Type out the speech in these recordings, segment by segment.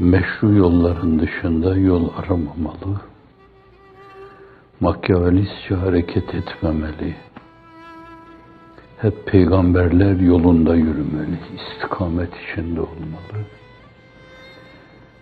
Meşru yolların dışında yol aramamalı, makyavelistçe hareket etmemeli, hep peygamberler yolunda yürümeli, istikamet içinde olmalı.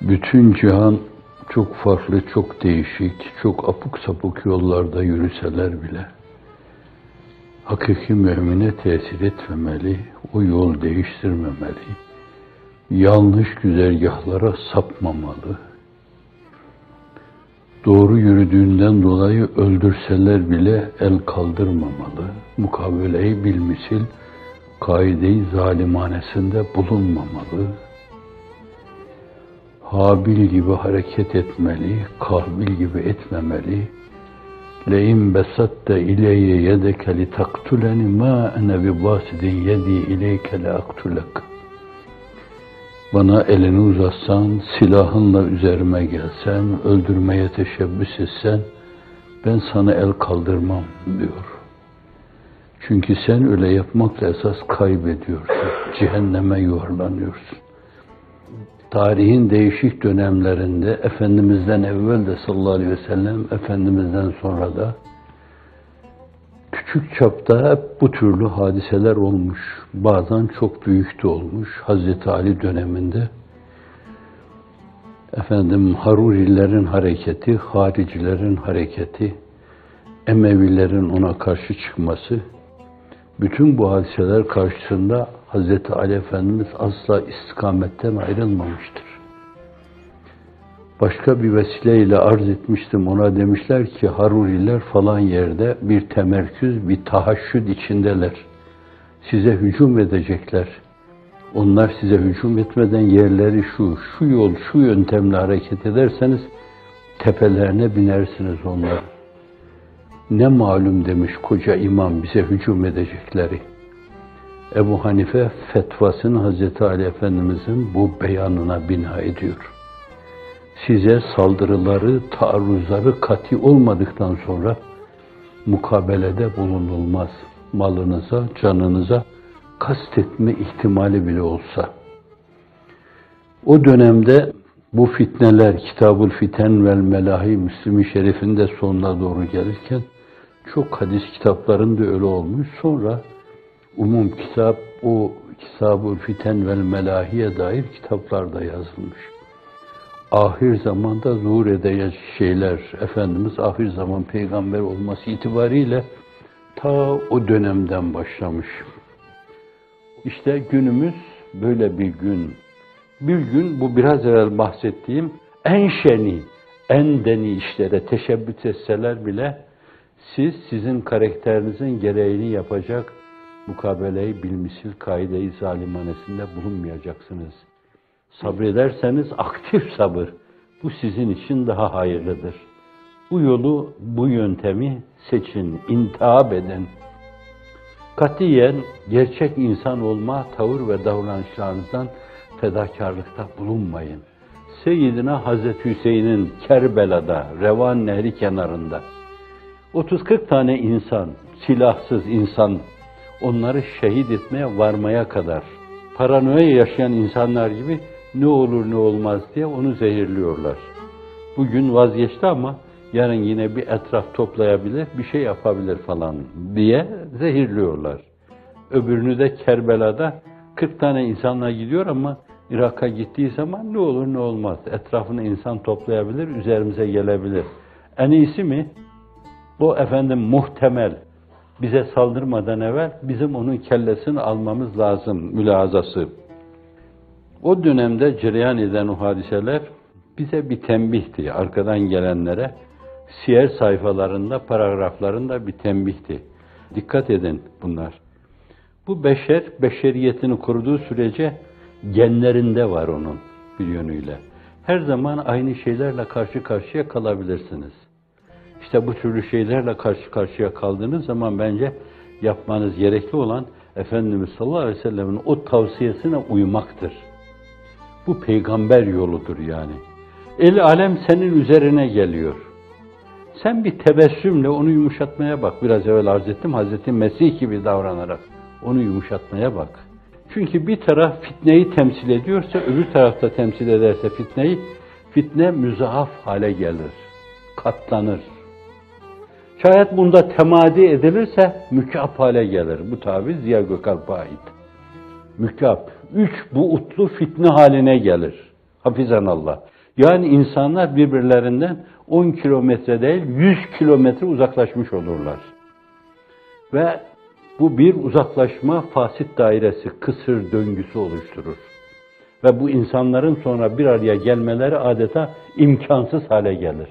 Bütün cihan çok farklı, çok değişik, çok apuk sapuk yollarda yürüseler bile hakiki mümine tesir etmemeli, o yol değiştirmemeli, yanlış güzergahlara sapmamalı. Doğru yürüdüğünden dolayı öldürseler bile el kaldırmamalı. Mukabeleyi bilmisil, kaideyi zalimanesinde bulunmamalı. Habil gibi hareket etmeli, kahbil gibi etmemeli. Le'in besatte ileyye yedeke li taktuleni ma ene bi basidin yedi ileyke le aktulek.'' Bana elini uzatsan, silahınla üzerime gelsen, öldürmeye teşebbüs etsen, ben sana el kaldırmam diyor. Çünkü sen öyle yapmakla esas kaybediyorsun, cehenneme yuvarlanıyorsun. Tarihin değişik dönemlerinde Efendimiz'den evvel de sallallahu aleyhi ve sellem, Efendimiz'den sonra da küçük çapta hep bu türlü hadiseler olmuş. Bazen çok büyük de olmuş. Hazreti Ali döneminde efendim Harurilerin hareketi, haricilerin hareketi, Emevilerin ona karşı çıkması, bütün bu hadiseler karşısında Hazreti Ali Efendimiz asla istikametten ayrılmamıştır. Başka bir vesileyle arz etmiştim ona demişler ki Haruriler falan yerde bir temerküz, bir tahaşşüd içindeler. Size hücum edecekler. Onlar size hücum etmeden yerleri şu, şu yol, şu yöntemle hareket ederseniz tepelerine binersiniz onlar. Ne malum demiş koca imam bize hücum edecekleri. Ebu Hanife fetvasını Hazreti Ali Efendimizin bu beyanına bina ediyor. Size saldırıları, taarruzları kati olmadıktan sonra mukabelede bulunulmaz. Malınıza, canınıza kastetme ihtimali bile olsa. O dönemde bu fitneler Kitabul Fiten vel Melahi Müslim-i Şerif'in de sonuna doğru gelirken çok hadis kitaplarında öyle olmuş. Sonra umum kitap o Kitabul Fiten vel Melahi'ye dair kitaplarda yazılmış. Ahir zamanda zuhur edecek şeyler, Efendimiz ahir zaman peygamber olması itibariyle ta o dönemden başlamış. İşte günümüz böyle bir gün. Bir gün bu biraz evvel bahsettiğim en şeni, en deni işlere teşebbüs etseler bile siz sizin karakterinizin gereğini yapacak mukabeleyi bilmisil kaide-i zalimanesinde bulunmayacaksınız. Sabrederseniz aktif sabır. Bu sizin için daha hayırlıdır. Bu yolu, bu yöntemi seçin, intihab edin. Katiyen gerçek insan olma tavır ve davranışlarınızdan fedakarlıkta bulunmayın. Seyyidina Hazreti Hüseyin'in Kerbela'da, Revan Nehri kenarında 30-40 tane insan, silahsız insan, onları şehit etmeye varmaya kadar paranoya yaşayan insanlar gibi ne olur ne olmaz diye onu zehirliyorlar. Bugün vazgeçti ama yarın yine bir etraf toplayabilir, bir şey yapabilir falan diye zehirliyorlar. Öbürünü de Kerbela'da 40 tane insanla gidiyor ama Irak'a gittiği zaman ne olur ne olmaz. Etrafına insan toplayabilir, üzerimize gelebilir. En iyisi mi? O efendim muhtemel bize saldırmadan evvel bizim onun kellesini almamız lazım mülazası. O dönemde cereyan eden o hadiseler bize bir tembihti arkadan gelenlere. Siyer sayfalarında, paragraflarında bir tembihti. Dikkat edin bunlar. Bu beşer, beşeriyetini koruduğu sürece genlerinde var onun. bir yönüyle. Her zaman aynı şeylerle karşı karşıya kalabilirsiniz. İşte bu türlü şeylerle karşı karşıya kaldığınız zaman bence yapmanız gerekli olan Efendimiz sallallahu aleyhi ve sellemin o tavsiyesine uymaktır. Bu peygamber yoludur yani. El alem senin üzerine geliyor. Sen bir tebessümle onu yumuşatmaya bak. Biraz evvel arz ettim Hazreti Mesih gibi davranarak onu yumuşatmaya bak. Çünkü bir taraf fitneyi temsil ediyorsa öbür tarafta temsil ederse fitneyi fitne müzaaf hale gelir. Katlanır. Şayet bunda temadi edilirse mükap hale gelir. Bu tabir Ziya Gökalp'a ait. Mükap. Üç buutlu fitne haline gelir. Hafizan Allah. Yani insanlar birbirlerinden 10 kilometre değil 100 kilometre uzaklaşmış olurlar. Ve bu bir uzaklaşma fasit dairesi, kısır döngüsü oluşturur. Ve bu insanların sonra bir araya gelmeleri adeta imkansız hale gelir.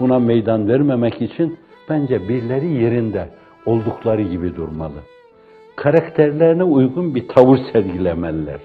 Buna meydan vermemek için bence birileri yerinde oldukları gibi durmalı. Karakterlerine uygun bir tavır sergilemeliler.